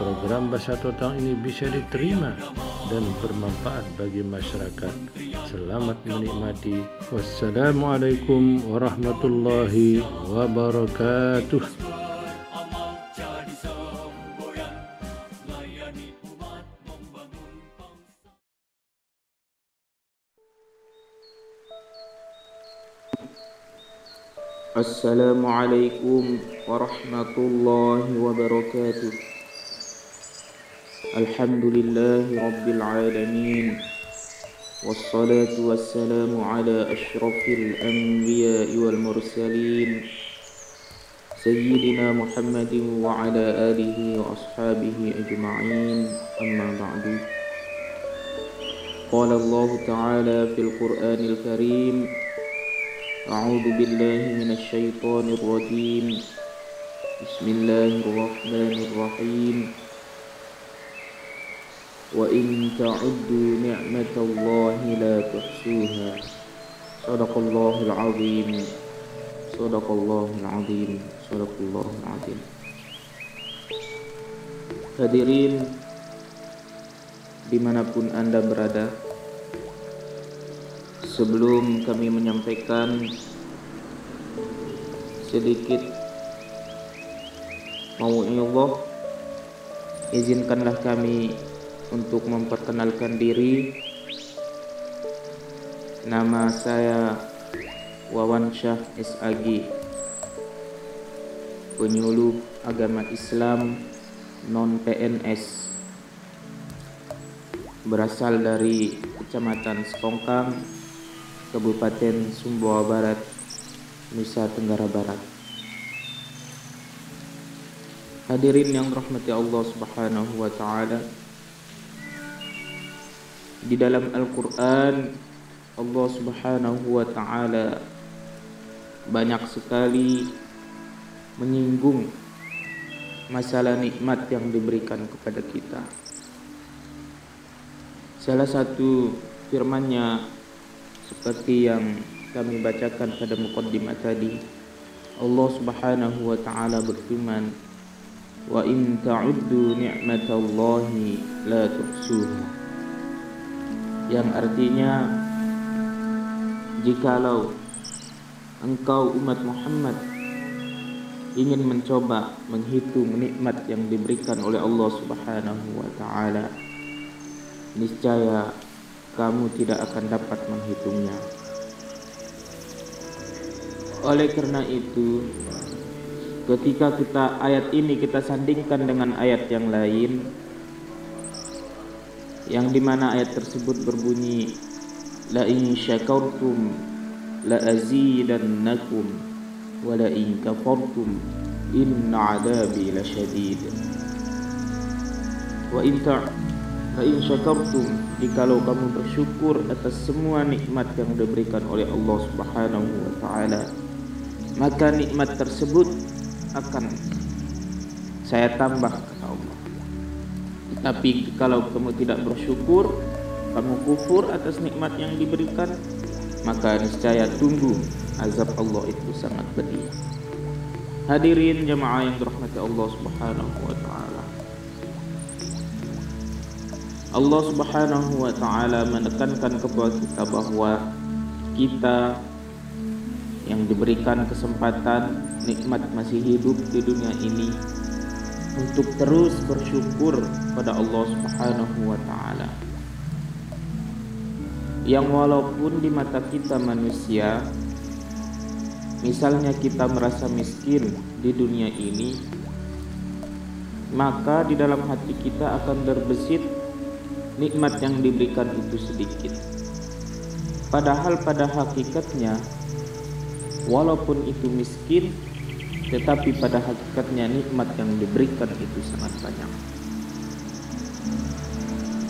program Bahasa Totang ini bisa diterima dan bermanfaat bagi masyarakat. Selamat menikmati. Wassalamualaikum warahmatullahi wabarakatuh. Assalamualaikum warahmatullahi wabarakatuh. الحمد لله رب العالمين والصلاة والسلام على أشرف الأنبياء والمرسلين سيدنا محمد وعلى آله وأصحابه أجمعين. أما بعد قال الله تعالى في القرآن الكريم أعوذ بالله من الشيطان الرجيم. بسم الله الرحمن الرحيم. وإن تعدوا نعمة الله لا تحصوها صدق الله العظيم صدق الله العظيم صدق الله العظيم Hadirin dimanapun Anda berada Sebelum kami menyampaikan sedikit mau Allah izinkanlah kami untuk memperkenalkan diri. Nama saya Wawan Syah SAG Penyuluh Agama Islam Non-PNS Berasal dari Kecamatan Sepongkang Kabupaten Sumbawa Barat Nusa Tenggara Barat. Hadirin yang rahmati Allah Subhanahu wa taala di dalam Al-Quran Allah subhanahu wa ta'ala banyak sekali menyinggung masalah nikmat yang diberikan kepada kita. Salah satu firmannya seperti yang kami bacakan pada mukaddimah tadi Allah subhanahu wa ta'ala berfirman wa in ta'uddu ni'matallahi la tuhsuha yang artinya jikalau engkau umat Muhammad ingin mencoba menghitung nikmat yang diberikan oleh Allah Subhanahu wa taala niscaya kamu tidak akan dapat menghitungnya. Oleh karena itu ketika kita ayat ini kita sandingkan dengan ayat yang lain yang dimana ayat tersebut berbunyi la in syakartum la azidannakum wa la in kafartum inna adabi lasyadid wa in ta la in syakartum jikalau kamu bersyukur atas semua nikmat yang diberikan oleh Allah Subhanahu wa taala maka nikmat tersebut akan saya tambah tapi kalau kamu tidak bersyukur, kamu kufur atas nikmat yang diberikan, maka niscaya tunggu azab Allah itu sangat pedih. Hadirin jemaah yang dirahmati Allah Subhanahu wa taala. Allah Subhanahu wa taala menekankan kepada kita bahwa kita yang diberikan kesempatan nikmat masih hidup di dunia ini untuk terus bersyukur pada Allah Subhanahu wa taala. Yang walaupun di mata kita manusia misalnya kita merasa miskin di dunia ini maka di dalam hati kita akan berbesit nikmat yang diberikan itu sedikit. Padahal pada hakikatnya walaupun itu miskin tetapi pada hakikatnya nikmat yang diberikan itu sangat banyak.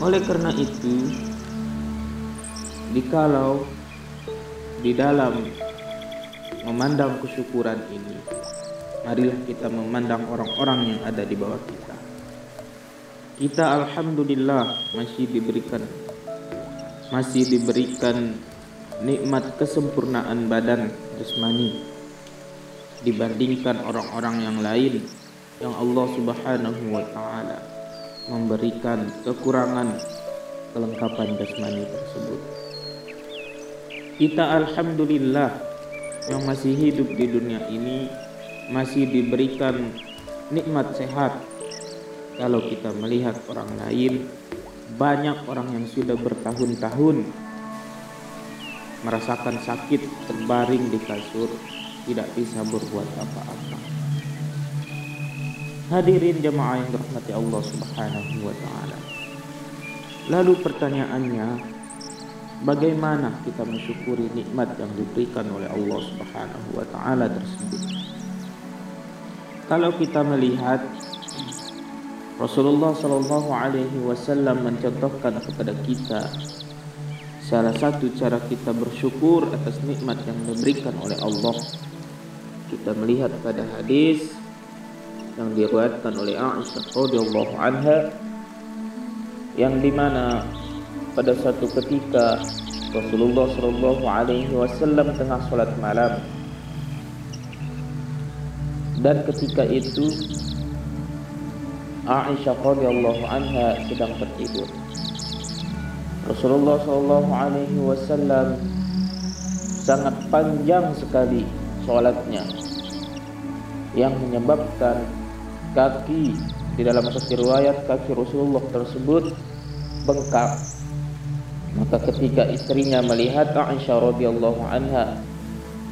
Oleh karena itu, dikalau di dalam memandang kesyukuran ini, marilah kita memandang orang-orang yang ada di bawah kita. Kita alhamdulillah masih diberikan masih diberikan nikmat kesempurnaan badan jasmani dibandingkan orang-orang yang lain yang Allah Subhanahu wa taala memberikan kekurangan kelengkapan jasmani tersebut. Kita alhamdulillah yang masih hidup di dunia ini masih diberikan nikmat sehat. Kalau kita melihat orang lain, banyak orang yang sudah bertahun-tahun merasakan sakit terbaring di kasur, tidak bisa berbuat apa-apa. Hadirin jemaah yang dirahmati Allah Subhanahu wa taala. Lalu pertanyaannya, bagaimana kita mensyukuri nikmat yang diberikan oleh Allah Subhanahu wa taala tersebut? Kalau kita melihat Rasulullah Shallallahu alaihi wasallam mencontohkan kepada kita salah satu cara kita bersyukur atas nikmat yang diberikan oleh Allah. Kita melihat pada hadis yang diriwayatkan oleh Aisyah radhiyallahu anha yang di mana pada satu ketika Rasulullah Shallallahu Alaihi Wasallam tengah sholat malam dan ketika itu Aisyah radhiyallahu anha sedang tertidur. Rasulullah Shallallahu Alaihi Wasallam sangat panjang sekali sholatnya yang menyebabkan kaki di dalam satu riwayat kaki Rasulullah tersebut bengkak. Maka ketika istrinya melihat Aisyah radhiyallahu anha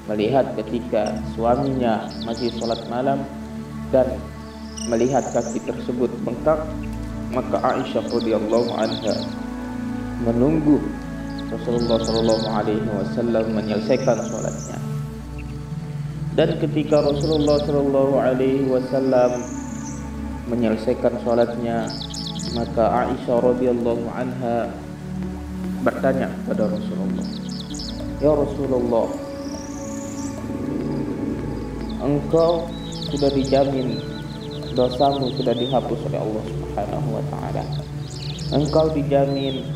melihat ketika suaminya masih sholat malam dan melihat kaki tersebut bengkak, maka Aisyah radhiyallahu anha menunggu Rasulullah Shallallahu Alaihi Wasallam menyelesaikan sholatnya. Dan ketika Rasulullah Shallallahu Alaihi Wasallam menyelesaikan sholatnya maka Aisyah radhiyallahu anha bertanya kepada Rasulullah Ya Rasulullah engkau sudah dijamin dosamu sudah dihapus oleh Allah Subhanahu wa taala. Engkau dijamin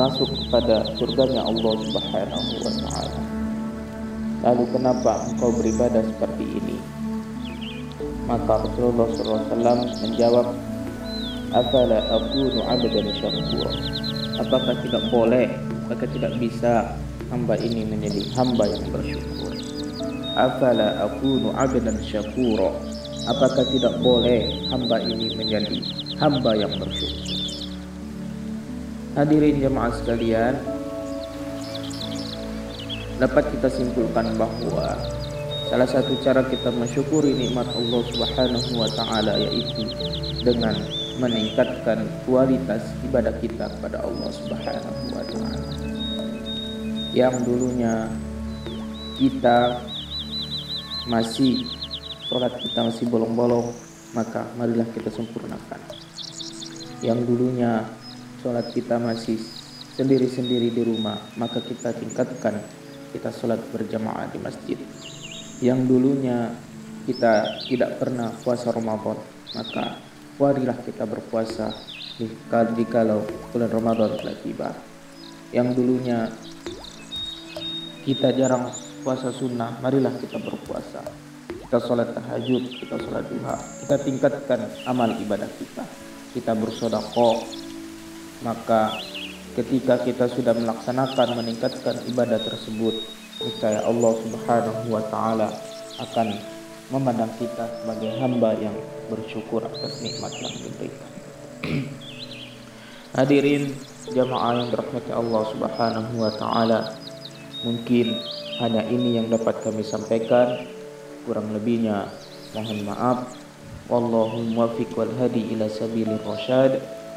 masuk kepada surganya Allah Subhanahu wa taala lalu kenapa engkau beribadah seperti ini maka Rasulullah SAW menjawab, Afala akunu abdan syakura. Apakah tidak boleh, apakah tidak bisa hamba ini menjadi hamba yang bersyukur? Afala akunu abdan syakura. Apakah tidak boleh hamba ini menjadi hamba yang bersyukur? Hadirin jemaah sekalian, dapat kita simpulkan bahwa Salah satu cara kita mensyukuri nikmat Allah Subhanahu wa taala yaitu dengan meningkatkan kualitas ibadah kita kepada Allah Subhanahu wa taala. Yang dulunya kita masih sholat kita masih bolong-bolong, maka marilah kita sempurnakan. Yang dulunya sholat kita masih sendiri-sendiri di rumah, maka kita tingkatkan kita sholat berjamaah di masjid. Yang dulunya kita tidak pernah puasa Ramadan maka marilah kita berpuasa di kalau bulan Ramadan telah tiba. Yang dulunya kita jarang puasa sunnah marilah kita berpuasa. Kita sholat tahajud kita sholat duha. Kita tingkatkan amal ibadah kita. Kita bersodakoh maka ketika kita sudah melaksanakan meningkatkan ibadah tersebut niscaya Allah Subhanahu wa taala akan memandang kita sebagai hamba yang bersyukur atas nikmat yang diberikan. Hadirin jamaah yang dirahmati Allah Subhanahu wa taala, mungkin hanya ini yang dapat kami sampaikan. Kurang lebihnya mohon maaf. Wallahu muwaffiq wal hadi ila sabilir rasyad.